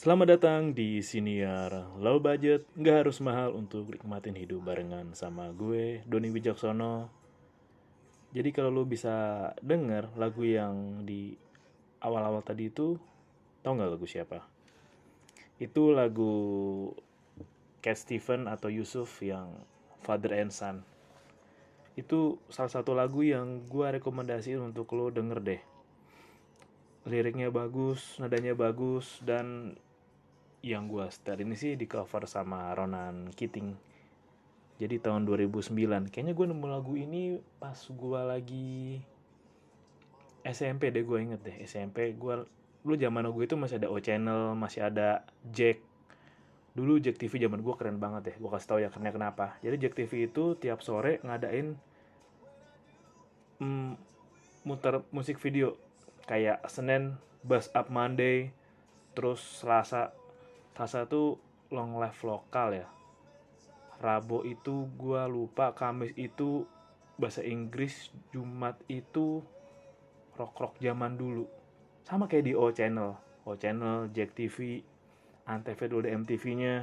Selamat datang di Siniar Low Budget, nggak harus mahal untuk nikmatin hidup barengan sama gue, Doni Wijaksono. Jadi kalau lu bisa denger lagu yang di awal-awal tadi itu, tau nggak lagu siapa? Itu lagu Cat Stephen atau Yusuf yang Father and Son. Itu salah satu lagu yang gue rekomendasiin untuk lo denger deh liriknya bagus, nadanya bagus, dan yang gue setel ini sih di cover sama Ronan Keating. Jadi tahun 2009, kayaknya gue nemu lagu ini pas gue lagi SMP deh gue inget deh. SMP gue lu zaman gue itu masih ada O Channel masih ada Jack. Dulu Jack TV zaman gue keren banget ya gue kasih tau ya karena kenapa. Jadi Jack TV itu tiap sore ngadain mm, muter musik video. Kayak Senin Bus Up Monday terus Selasa Selasa tuh long live lokal ya. Rabu itu gua lupa Kamis itu bahasa Inggris Jumat itu rock rock zaman dulu. Sama kayak di O Channel. O Channel Jack TV Antv dulu ada MTV nya.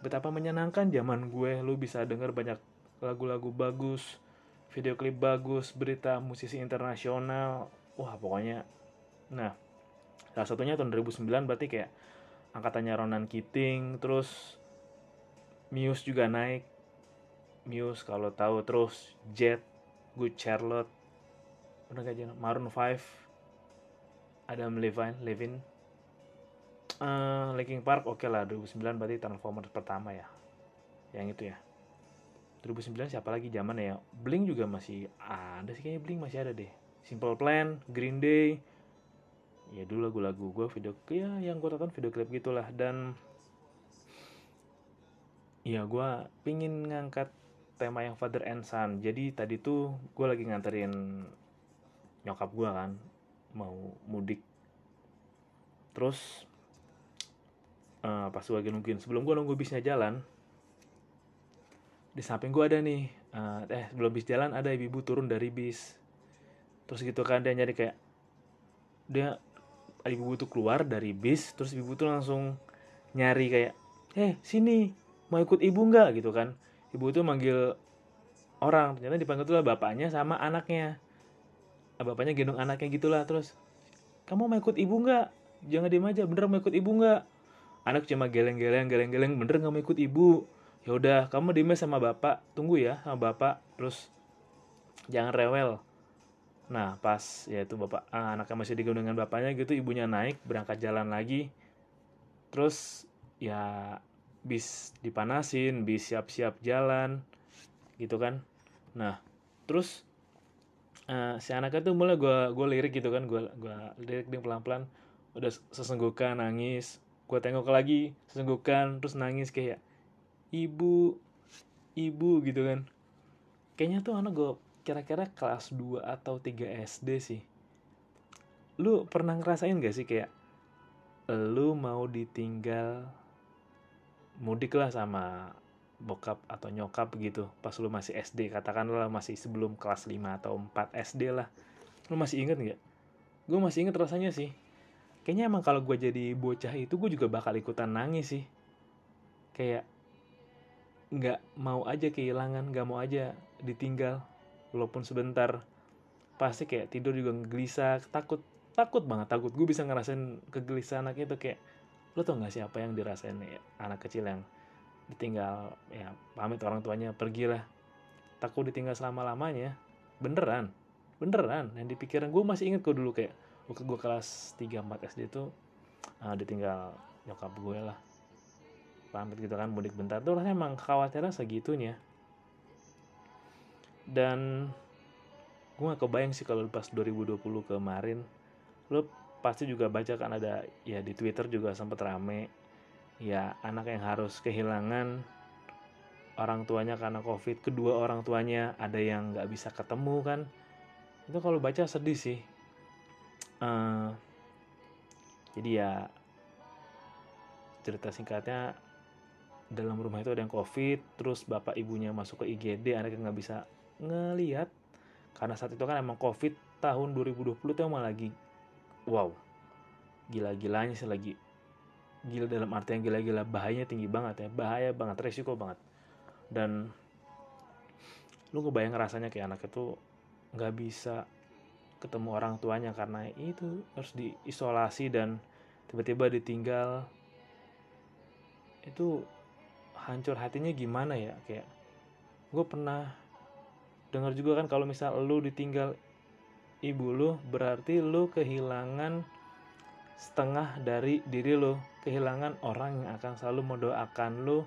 Betapa menyenangkan zaman gue lu bisa denger banyak lagu-lagu bagus video klip bagus berita musisi internasional. Wah pokoknya. Nah salah satunya tahun 2009 berarti kayak angkatannya Ronan Keating terus Muse juga naik. Muse kalau tahu terus Jet Good Charlotte. Udah gak Maroon 5 Adam Levine Levin uh, Linkin Park oke okay lah 2009 berarti Transformers pertama ya. Yang itu ya. 2009 siapa lagi zaman ya? Blink juga masih ada sih kayaknya Blink masih ada deh. Simple Plan, Green Day, ya dulu lagu-lagu gue video ya yang gue tonton video klip gitulah. Dan ya gue pingin ngangkat tema yang father and son. Jadi tadi tuh gue lagi nganterin nyokap gue kan mau mudik. Terus uh, pas gue lagi nungguin sebelum gue nunggu bisnya jalan di samping gue ada nih uh, eh sebelum bis jalan ada ibu turun dari bis. Terus gitu kan dia nyari kayak dia ibu tuh keluar dari bis terus ibu tuh langsung nyari kayak eh sini mau ikut ibu nggak? Gitu kan. Ibu tuh manggil orang ternyata dipanggil tuh lah bapaknya sama anaknya. Nah, bapaknya gendong anaknya gitulah terus kamu mau ikut ibu nggak? Jangan diem aja bener mau ikut ibu nggak? Anak cuma geleng-geleng geleng-geleng bener nggak mau ikut ibu? Ya udah kamu diem sama bapak tunggu ya sama bapak. Terus jangan rewel Nah pas ya itu bapak ah, anaknya masih digendong dengan bapaknya gitu ibunya naik berangkat jalan lagi. Terus ya bis dipanasin bis siap-siap jalan gitu kan. Nah terus uh, si anaknya tuh mulai gue gue lirik gitu kan gue gue lirik dia pelan-pelan. Udah sesenggukan nangis. Gue tengok lagi sesenggukan terus nangis kayak ibu ibu gitu kan. Kayaknya tuh anak gue kira-kira kelas 2 atau 3 SD sih. Lu pernah ngerasain gak sih kayak lu mau ditinggal mudik lah sama bokap atau nyokap gitu pas lu masih SD katakanlah masih sebelum kelas 5 atau 4 SD lah. Lu masih inget gak? gue masih inget rasanya sih. Kayaknya emang kalau gue jadi bocah itu gue juga bakal ikutan nangis sih. Kayak nggak mau aja kehilangan nggak mau aja ditinggal walaupun sebentar pasti kayak tidur juga gelisah takut takut banget takut. Gue bisa ngerasain kegelisahan anak itu kayak lo tau gak sih apa yang dirasain ya, anak kecil yang ditinggal ya pamit orang tuanya pergi lah takut ditinggal selama lamanya beneran beneran. Yang dipikiran gue masih inget kok dulu kayak waktu gue kelas 3 4 SD itu uh, ditinggal nyokap gue lah. Pamit gitu kan mudik bentar. Tuh rasanya emang khawatirnya segitunya dan gue gak kebayang sih kalau pas 2020 kemarin lo pasti juga baca kan ada ya di Twitter juga sempat rame ya anak yang harus kehilangan orang tuanya karena covid kedua orang tuanya ada yang nggak bisa ketemu kan. Itu kalau baca sedih sih. Uh, jadi ya cerita singkatnya dalam rumah itu ada yang covid terus bapak ibunya masuk ke IGD anaknya nggak bisa ngelihat karena saat itu kan emang covid tahun 2020 tuh emang lagi wow gila-gilanya sih lagi gila dalam arti yang gila-gila bahayanya tinggi banget ya bahaya banget resiko banget. Dan lu ngebayang rasanya kayak anak itu nggak bisa ketemu orang tuanya karena itu harus diisolasi dan tiba-tiba ditinggal. Itu hancur hatinya gimana ya kayak gue pernah dengar juga kan kalau misal lu ditinggal ibu lu berarti lu kehilangan setengah dari diri lu. Kehilangan orang yang akan selalu mendoakan lu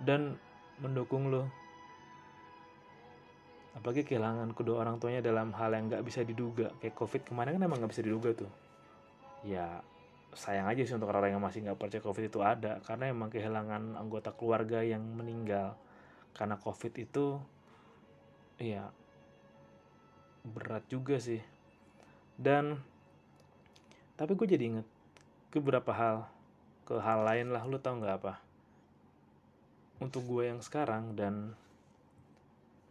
dan mendukung lu. Apalagi kehilangan kedua orang tuanya dalam hal yang nggak bisa diduga. Kayak covid kemarin kan emang nggak bisa diduga tuh. Ya sayang aja sih untuk orang yang masih nggak percaya covid itu ada. Karena emang kehilangan anggota keluarga yang meninggal karena covid itu ya berat juga sih. Dan tapi gue jadi inget ke beberapa hal ke hal lain lah lu tau nggak apa? Untuk gue yang sekarang dan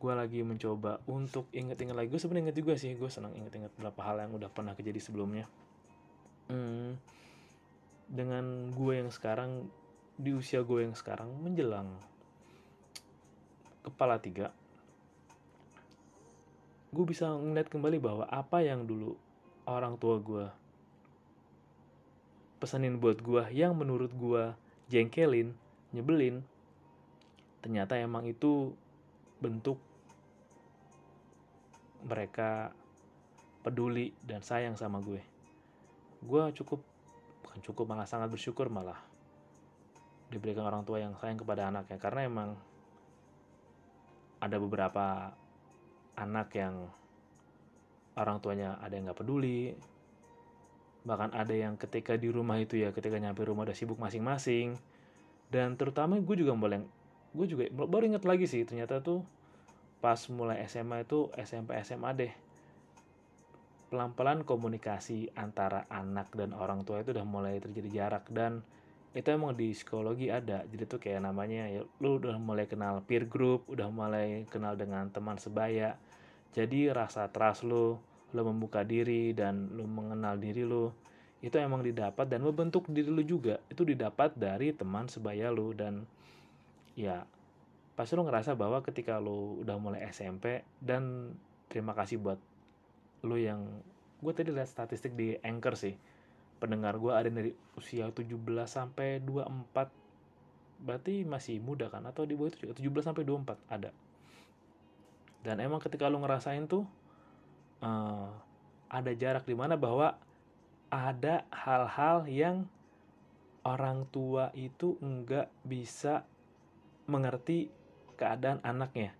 gue lagi mencoba untuk inget-inget lagi. Gue sebenarnya inget juga sih gue senang inget-inget beberapa hal yang udah pernah kejadi sebelumnya. Hmm, dengan gue yang sekarang di usia gue yang sekarang menjelang kepala tiga gue bisa ngeliat kembali bahwa apa yang dulu orang tua gue pesanin buat gue yang menurut gue jengkelin nyebelin ternyata emang itu bentuk mereka peduli dan sayang sama gue. Gue cukup bukan cukup malah sangat bersyukur malah diberikan orang tua yang sayang kepada anaknya. Karena emang ada beberapa anak yang orang tuanya ada yang nggak peduli bahkan ada yang ketika di rumah itu ya ketika nyampe rumah udah sibuk masing-masing. Dan terutama gue juga boleh gue juga baru inget lagi sih ternyata tuh pas mulai SMA itu SMP SMA deh pelan-pelan komunikasi antara anak dan orang tua itu udah mulai terjadi jarak. Dan itu emang di psikologi ada jadi tuh kayak namanya ya lu udah mulai kenal peer group udah mulai kenal dengan teman sebaya jadi rasa trust lu lu membuka diri dan lu mengenal diri lu itu emang didapat dan membentuk diri lu juga. Itu didapat dari teman sebaya lu dan ya pasti lo ngerasa bahwa ketika lo udah mulai SMP dan terima kasih buat lo yang gue tadi lihat statistik di Anchor sih. Pendengar gue ada dari usia 17 sampai 24 berarti masih muda kan? Atau di bawah itu juga 17 sampai 24 ada dan emang ketika lo ngerasain tuh uh, ada jarak di mana bahwa ada hal-hal yang orang tua itu nggak bisa mengerti keadaan anaknya.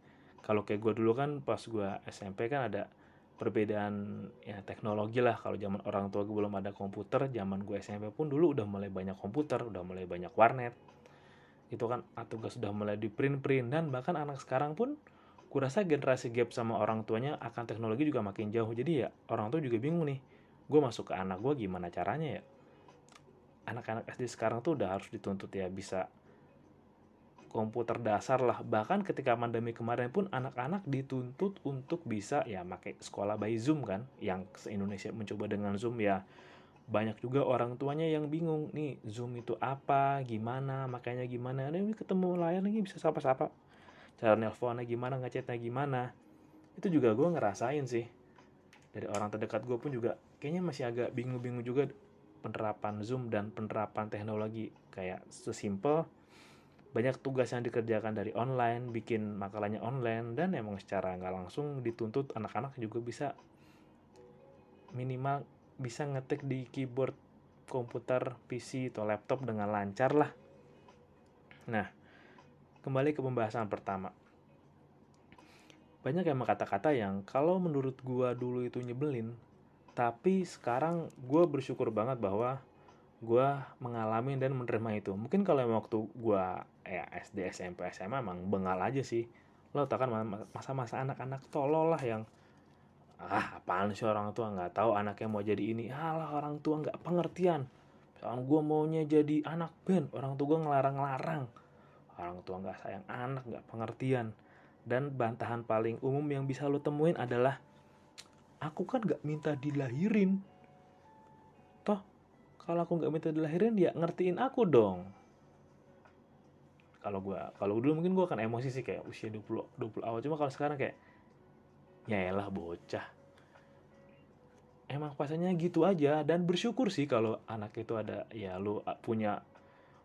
Kalau kayak gue dulu kan pas gue SMP kan ada perbedaan ya teknologi lah. Kalau zaman orang tua gue belum ada komputer zaman gue SMP pun dulu udah mulai banyak komputer udah mulai banyak warnet. Itu kan tugas sudah mulai di print print dan bahkan anak sekarang pun gue rasa generasi gap sama orang tuanya akan teknologi juga makin jauh. Jadi ya orang tua juga bingung nih gue masuk ke anak gue gimana caranya ya? Anak-anak SD sekarang tuh udah harus dituntut ya bisa komputer dasar lah. Bahkan ketika pandemi kemarin pun anak-anak dituntut untuk bisa ya pakai sekolah by zoom kan yang se Indonesia mencoba dengan zoom ya. Banyak juga orang tuanya yang bingung nih zoom itu apa? Gimana? Makanya gimana? Ini ketemu layar lagi bisa sapa-sapa cara nelponnya gimana ngechatnya gimana. Itu juga gue ngerasain sih. Dari orang terdekat gue pun juga kayaknya masih agak bingung-bingung juga penerapan zoom dan penerapan teknologi. Kayak sesimpel banyak tugas yang dikerjakan dari online, bikin makalahnya online, dan emang secara nggak langsung dituntut anak-anak juga bisa minimal bisa ngetik di keyboard komputer, PC, atau laptop dengan lancar lah. Nah, kembali ke pembahasan pertama. Banyak yang kata-kata yang kalau menurut gua dulu itu nyebelin, tapi sekarang gua bersyukur banget bahwa gue mengalami dan menerima itu. Mungkin kalau waktu gue ya SD SMP SMA emang bengal aja sih. Lo tau kan masa-masa anak-anak tolol lah yang ah apaan sih orang tua? Nggak tahu anaknya mau jadi ini. Alah orang tua nggak pengertian. Misalkan gue maunya jadi anak band orang tua gue ngelarang-larang orang tua nggak sayang anak nggak pengertian. Dan bantahan paling umum yang bisa lo temuin adalah aku kan nggak minta dilahirin. Toh kalau aku nggak minta dilahirin ya ngertiin aku dong. Kalau gue kalau dulu mungkin gue akan emosi sih kayak usia 20 20 awal. Cuma kalau sekarang kayak ya elah bocah. Emang pasannya gitu aja. Dan bersyukur sih kalau anak itu ada ya lu punya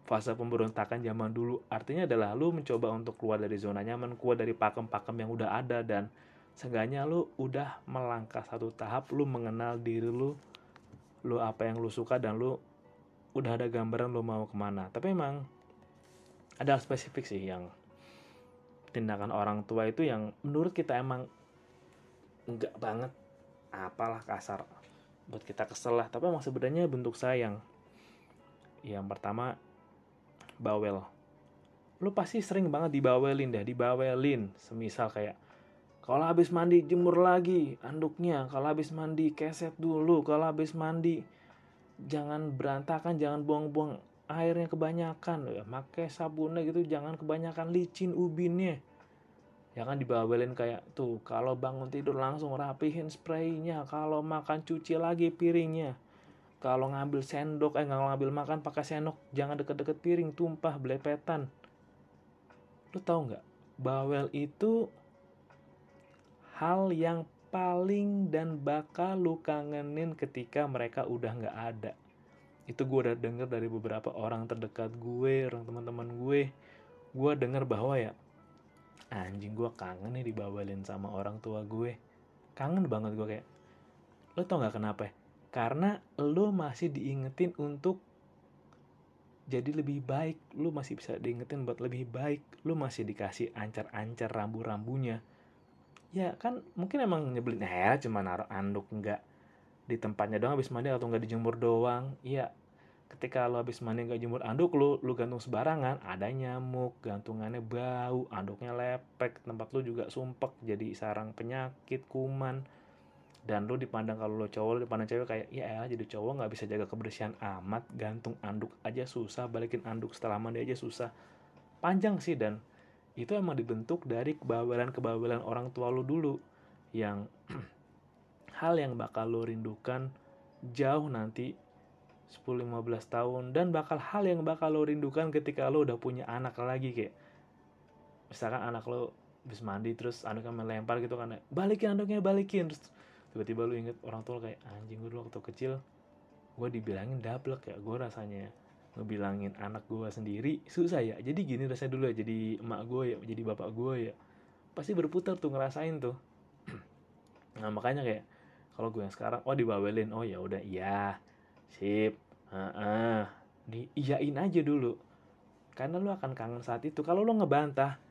fase pemberontakan zaman dulu. Artinya adalah lu mencoba untuk keluar dari zona nyaman keluar dari pakem-pakem yang udah ada dan seenggaknya lu udah melangkah satu tahap lu mengenal diri lu lu apa yang lu suka dan lu udah ada gambaran lu mau ke mana. Tapi emang ada spesifik sih yang tindakan orang tua itu yang menurut kita emang enggak banget apalah kasar buat kita kesel lah. Tapi emang sebenarnya bentuk sayang. Yang pertama bawel. Lu pasti sering banget dibawelin dah dibawelin. Semisal kayak kalau habis mandi jemur lagi. Anduknya kalau habis mandi keset dulu. Kalau habis mandi jangan berantakan jangan buang-buang airnya kebanyakan. Ya pakai sabunnya gitu jangan kebanyakan licin ubinnya. Jangan dibawelin kayak tuh kalau bangun tidur langsung rapihin spraynya kalau makan cuci lagi piringnya kalau ngambil sendok eh nggak ngambil makan pakai sendok jangan deket-deket piring tumpah belepetan. Lu tahu nggak? Bawel itu hal yang paling dan bakal lu kangenin ketika mereka udah nggak ada. Itu gue udah denger dari beberapa orang terdekat gue orang teman-teman gue. Gue denger bahwa ya anjing gue kangen nih dibawelin sama orang tua gue. Kangen banget gue kayak lo tau nggak kenapa karena lo masih diingetin untuk jadi lebih baik. Lo masih bisa diingetin buat lebih baik. Lo masih dikasih ancar-ancar rambu-rambunya. Ya kan mungkin emang nyebelin. Ya cuma naruh anduk nggak di tempatnya doang habis mandi atau nggak dijemur doang. Iya ketika lo habis mandi nggak jemur anduk lo lo gantung sembarangan. Ada nyamuk gantungannya bau anduknya lepek tempat lo juga sumpek jadi sarang penyakit kuman dan lo dipandang kalau lo cowok lo dipandang cewek kayak ya elah jadi cowok nggak bisa jaga kebersihan amat gantung anduk aja susah balikin anduk setelah mandi aja susah. Panjang sih dan itu emang dibentuk dari kebawelan-kebawelan orang tua lo dulu yang hal yang bakal lo rindukan jauh nanti 10-15 tahun dan bakal hal yang bakal lo rindukan ketika lo udah punya anak lagi kayak misalkan anak lo habis mandi terus anaknya melempar gitu kan balikin anaknya balikin. Terus tiba-tiba lo inget orang tua kayak anjing gue dulu waktu kecil gue dibilangin double kayak gue rasanya ngebilangin anak gue sendiri susah ya. Jadi gini rasanya dulu ya jadi emak gue ya jadi bapak gue ya. Pasti berputar tuh ngerasain tuh. Nah makanya kayak kalau gue yang sekarang oh dibawelin. Oh ya udah iya. Sip. Uh-uh. diiyain aja dulu. Karena lu akan kangen saat itu. Kalau lu ngebantah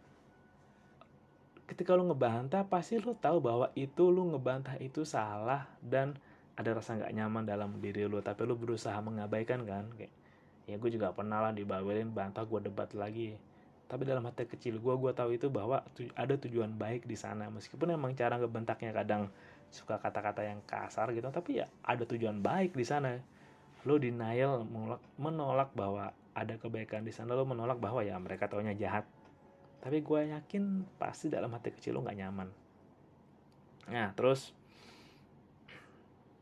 ketika lu ngebantah pasti lu tahu bahwa itu lu ngebantah itu salah dan ada rasa nggak nyaman dalam diri lu. Tapi lu berusaha mengabaikan kan kayak ya gue juga pernah lah dibawelin bantah gue debat lagi. Tapi dalam hati kecil gue gue tahu itu bahwa ada tujuan baik di sana. Meskipun emang cara ngebentaknya kadang suka kata-kata yang kasar gitu tapi ya ada tujuan baik di sana. Lo denial menolak, menolak bahwa ada kebaikan di sana lo menolak bahwa ya mereka taunya jahat tapi gue yakin pasti dalam hati kecil lo nggak nyaman. Nah terus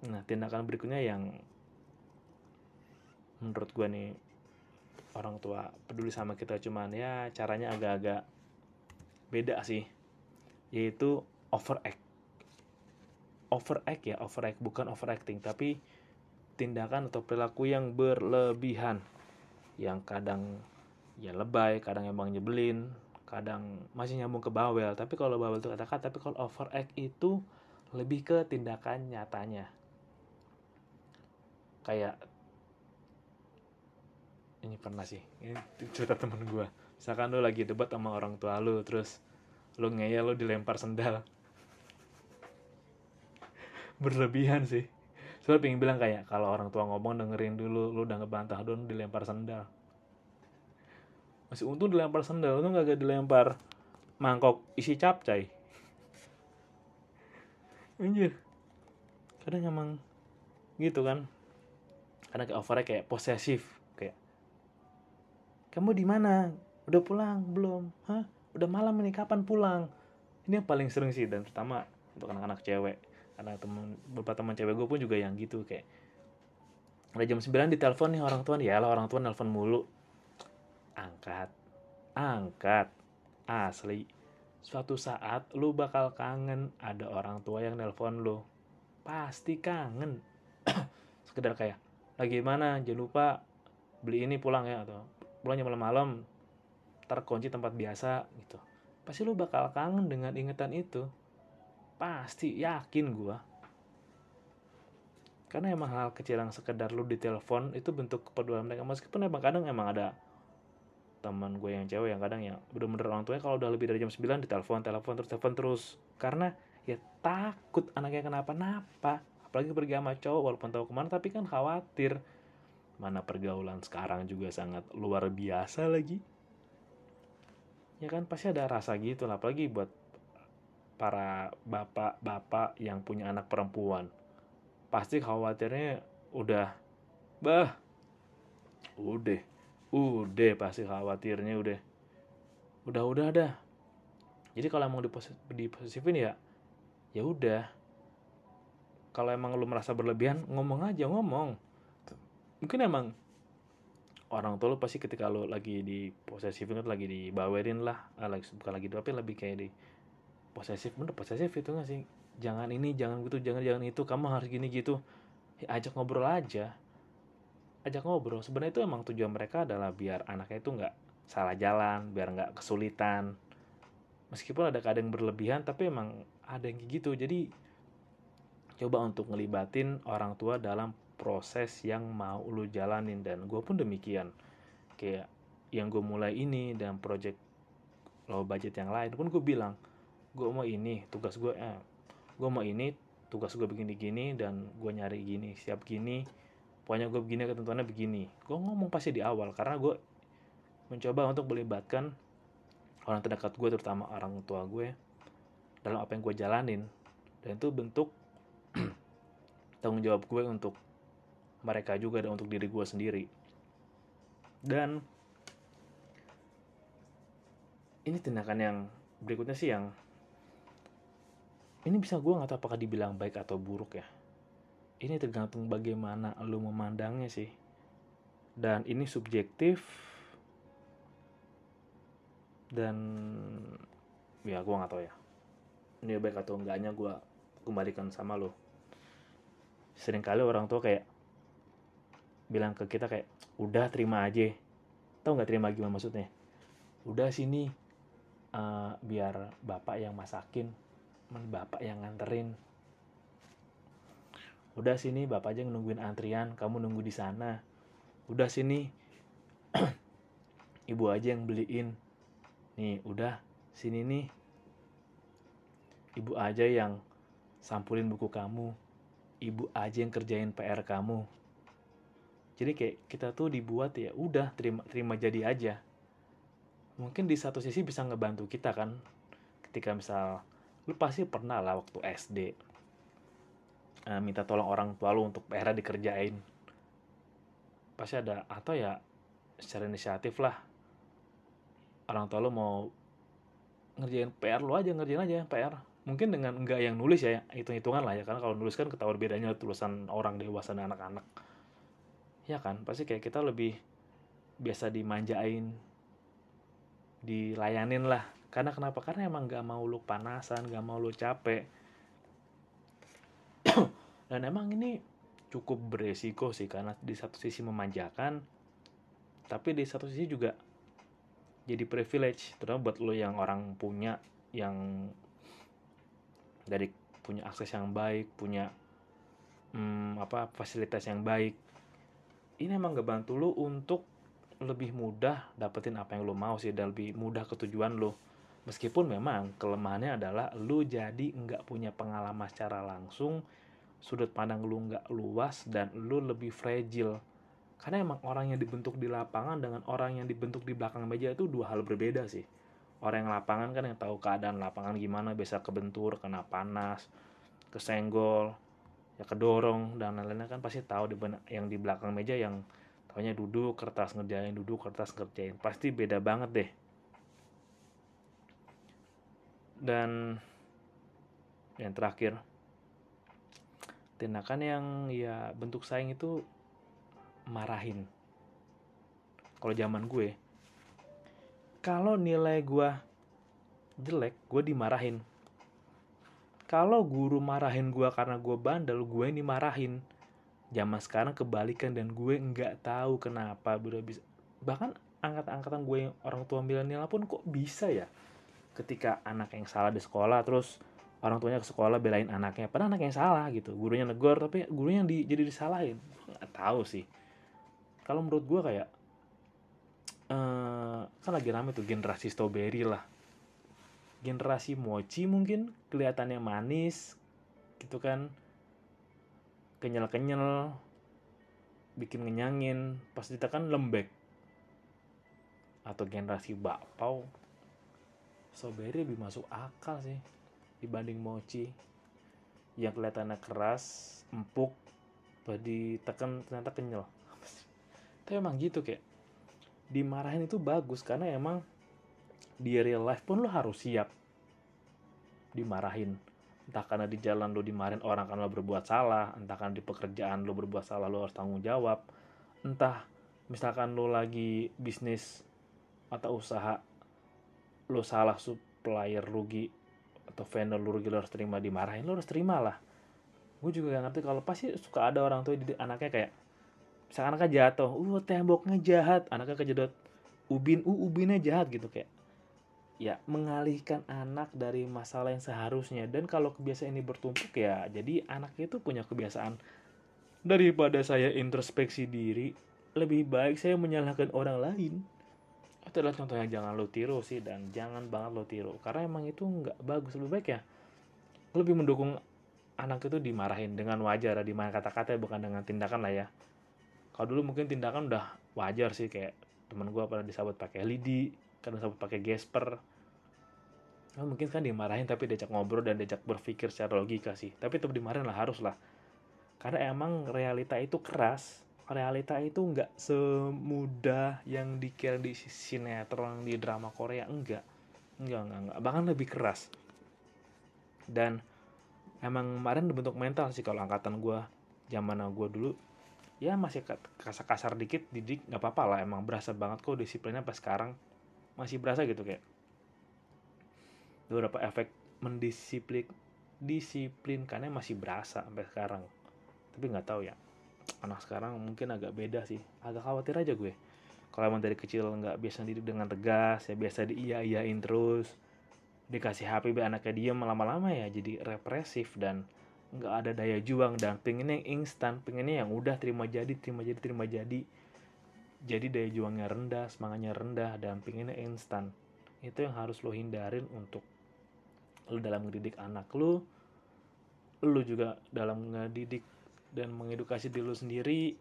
nah tindakan berikutnya yang menurut gue nih orang tua peduli sama kita cuman ya caranya agak-agak beda sih yaitu overact. Overact ya overact bukan overacting tapi tindakan atau perilaku yang berlebihan. Yang kadang ya lebay kadang emang nyebelin kadang masih nyambung ke bawel. Tapi kalau bawel itu kata-kata tapi kalau overact itu lebih ke tindakan nyatanya. Kayak ini pernah sih ini cerita temen gue misalkan lo lagi debat sama orang tua lo terus lo ngeyel lo dilempar sendal. Berlebihan sih. Soalnya pengen bilang kayak kalau orang tua ngomong dengerin dulu lu udah ngebantah don dilempar sendal masih untung dilempar sendal untung gak dilempar mangkok isi capcay anjir. Kadang emang gitu kan. Karena kayak overnya kayak posesif kayak kamu di mana? Udah pulang? Belum? Hah? Udah malam ini kapan pulang? Ini yang paling sering sih dan terutama untuk anak-anak cewek. Karena temen beberapa teman cewek gue pun juga yang gitu kayak udah jam 9 ditelepon nih orang tua ya lah orang tua nelpon mulu angkat. Angkat. Asli. Suatu saat lu bakal kangen ada orang tua yang nelpon lu. Pasti kangen. Sekedar kayak lagi mana? Jangan lupa beli ini pulang ya atau pulangnya malam-malam. Terkunci tempat biasa gitu. Pasti lu bakal kangen dengan ingetan itu. Pasti yakin gua. Karena emang hal kecil yang sekedar lu ditelepon itu bentuk kepedulian mereka. Meskipun emang kadang emang ada teman gue yang cewek yang kadang ya bener-bener orang tuanya kalau udah lebih dari jam 9 ditelepon telepon terus telepon terus. Karena ya takut anaknya kenapa-napa apalagi pergi sama cowok walaupun tahu ke mana tapi kan khawatir. Mana pergaulan sekarang juga sangat luar biasa lagi. Ya kan pasti ada rasa gitu lah apalagi buat para bapak-bapak yang punya anak perempuan. Pasti khawatirnya udah bah udah udah pasti khawatirnya udah. Udah udah dah. Jadi kalau emang di posisifin ya ya udah. Kalau emang lu merasa berlebihan ngomong aja ngomong. Mungkin emang orang tua lu pasti ketika lu lagi di posesifin lagi dibawerin lah ah, lagi bukan lagi tapi lebih kayak di posesif bener posesif itu gak sih? Jangan ini jangan gitu jangan jangan itu kamu harus gini gitu. Ya, ajak ngobrol aja ajak ngobrol. Sebenarnya itu emang tujuan mereka adalah biar anaknya itu nggak salah jalan biar nggak kesulitan. Meskipun ada kadang berlebihan tapi emang ada yang gitu. Jadi coba untuk ngelibatin orang tua dalam proses yang mau lu jalanin. Dan gue pun demikian. Kayak yang gue mulai ini dan project low budget yang lain pun gue bilang gue mau ini tugas gue eh, gue mau ini tugas gue begini-gini dan gue nyari gini siap gini pokoknya gue begini ketentuannya begini. Gue ngomong pasti di awal karena gue mencoba untuk melibatkan orang terdekat gue terutama orang tua gue dalam apa yang gue jalanin. Dan itu bentuk tanggung jawab gue untuk mereka juga dan untuk diri gue sendiri. Dan ini tindakan yang berikutnya sih yang ini bisa gue nggak tahu apakah dibilang baik atau buruk ya ini tergantung bagaimana lo memandangnya sih. Dan ini subjektif. Dan ya gue nggak tahu ya. Ini baik atau enggaknya gue kembalikan sama lo sering kali orang tua kayak bilang ke kita kayak udah terima aja. Tau nggak terima gimana maksudnya? Udah sini uh, biar bapak yang masakin bapak yang nganterin udah sini bapak aja nungguin antrian kamu nunggu di sana. Udah sini ibu aja yang beliin. Nih udah sini nih. Ibu aja yang sampulin buku kamu. Ibu aja yang kerjain PR kamu. Jadi kayak kita tuh dibuat ya udah terima terima jadi aja. Mungkin di satu sisi bisa ngebantu kita kan. Ketika misal lu pasti pernah lah waktu SD uh, minta tolong orang tua lu untuk PR dikerjain. Pasti ada atau ya secara inisiatif lah. Orang tua lu mau ngerjain PR lu aja ngerjain aja PR mungkin dengan enggak yang nulis ya hitung-hitungan lah ya. Karena kalau nulis kan ketahuan bedanya tulisan orang dewasa dan anak-anak. Ya kan pasti kayak kita lebih biasa dimanjain dilayanin lah. Karena kenapa? Karena emang gak mau lu panasan gak mau lu capek dan emang ini cukup beresiko sih karena di satu sisi memanjakan tapi di satu sisi juga jadi privilege terutama buat lo yang orang punya yang dari punya akses yang baik punya hmm, apa fasilitas yang baik. Ini emang gak bantu lo untuk lebih mudah dapetin apa yang lo mau sih dan lebih mudah ketujuan lo Meskipun memang kelemahannya adalah lu jadi nggak punya pengalaman secara langsung, sudut pandang lu nggak luas dan lu lebih fragile. Karena emang orang yang dibentuk di lapangan dengan orang yang dibentuk di belakang meja itu dua hal berbeda sih. Orang yang lapangan kan yang tahu keadaan lapangan gimana, bisa kebentur, kena panas, kesenggol, ya kedorong dan lain-lainnya kan pasti tahu di yang di belakang meja yang tahunya duduk kertas ngerjain duduk kertas ngerjain pasti beda banget deh dan yang terakhir tindakan yang ya bentuk saing itu marahin. Kalau zaman gue kalau nilai gue jelek gue dimarahin. Kalau guru marahin gue karena gue bandel gue ini marahin zaman sekarang kebalikan dan gue nggak tahu kenapa udah bisa bahkan angkatan-angkatan gue yang orang tua milenial pun kok bisa ya ketika anak yang salah di sekolah terus orang tuanya ke sekolah belain anaknya padahal anak yang salah gitu. Gurunya negor tapi gurunya yang di, jadi disalahin. Nggak tahu sih. Kalau menurut gue kayak uh, kan lagi rame tuh generasi strawberry lah. Generasi mochi mungkin kelihatannya manis gitu kan. Kenyal-kenyal bikin ngenyangin. Pas ditekan lembek. Atau generasi bakpao strawberry lebih masuk akal sih dibanding mochi. Yang kelihatannya keras empuk ditekan ternyata kenyal. Tapi emang gitu kayak dimarahin itu bagus karena emang di real life pun lo harus siap dimarahin. Entah karena di jalan lo dimarahin orang karena lo berbuat salah. Entah karena di pekerjaan lo berbuat salah lo harus tanggung jawab. Entah misalkan lo lagi bisnis atau usaha lo salah supplier rugi atau vendor lo rugi lo harus terima dimarahin lo harus terima lah. Gue juga gak ngerti kalau pasti suka ada orang tua anaknya kayak misalkan anaknya jatuh uh temboknya jahat. Anaknya kejedot ubin uh ubinnya jahat gitu kayak ya mengalihkan anak dari masalah yang seharusnya. Dan kalau kebiasaan ini bertumpuk ya jadi anak itu punya kebiasaan. Daripada saya introspeksi diri lebih baik saya menyalahkan orang lain itu adalah contoh yang jangan lo tiru sih dan jangan banget lo tiru. Karena emang itu nggak bagus lebih baik ya lebih mendukung anak itu dimarahin dengan wajar di mana kata-kata bukan dengan tindakan lah ya. Kalau dulu mungkin tindakan udah wajar sih kayak teman gue pernah disabot pakai lidi karena sampai pakai gesper. Nah, mungkin kan dimarahin tapi diajak ngobrol dan diajak berpikir secara logika sih. Tapi tetap dimarahin lah harus lah. Karena emang realita itu keras realita itu nggak semudah yang dikira di sinetron di drama Korea enggak enggak enggak, enggak. bahkan lebih keras. Dan emang kemarin bentuk mental sih kalau angkatan gue zaman gue dulu. Ya masih kasar-kasar dikit didik nggak apa-apa lah. Emang berasa banget kok disiplinnya pas sekarang. Masih berasa gitu kayak. Beberapa efek mendisiplin disiplinkannya masih berasa sampai sekarang. Tapi nggak tahu ya anak sekarang mungkin agak beda sih. Agak khawatir aja gue. Kalau emang dari kecil nggak biasa didik dengan tegas ya biasa diiya iyain terus. Dikasih HP biar anaknya diam lama-lama ya jadi represif dan nggak ada daya juang dan pengennya yang instan pengennya yang udah terima jadi terima jadi terima jadi. Jadi daya juangnya rendah semangatnya rendah dan pengennya instan. Itu yang harus lo hindarin untuk lo dalam mendidik anak lo. Lo juga dalam ngedidik dan mengedukasi diri lo sendiri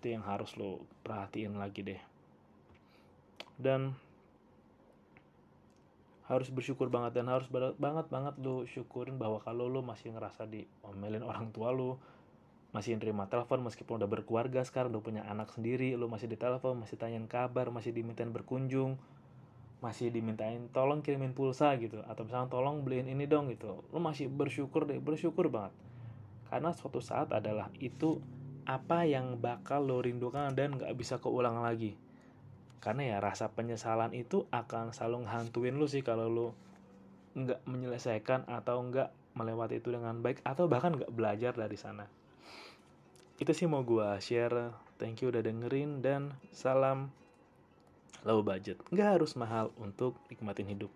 itu yang harus lo perhatiin lagi deh. Dan harus bersyukur banget dan harus banget banget lo syukurin bahwa kalau lo masih ngerasa diomelin orang tua lo masih nerima telepon meskipun udah berkeluarga sekarang udah punya anak sendiri lu masih ditelepon masih tanyain kabar masih dimintain berkunjung masih dimintain tolong kirimin pulsa gitu atau misalnya tolong beliin ini dong gitu lu masih bersyukur deh bersyukur banget karena suatu saat adalah itu apa yang bakal lo rindukan dan gak bisa keulang lagi. Karena ya rasa penyesalan itu akan selalu ngehantuin lu sih kalau lu nggak menyelesaikan atau nggak melewati itu dengan baik atau bahkan nggak belajar dari sana. Itu sih mau gue share. Thank you udah dengerin dan salam low budget. Nggak harus mahal untuk nikmatin hidup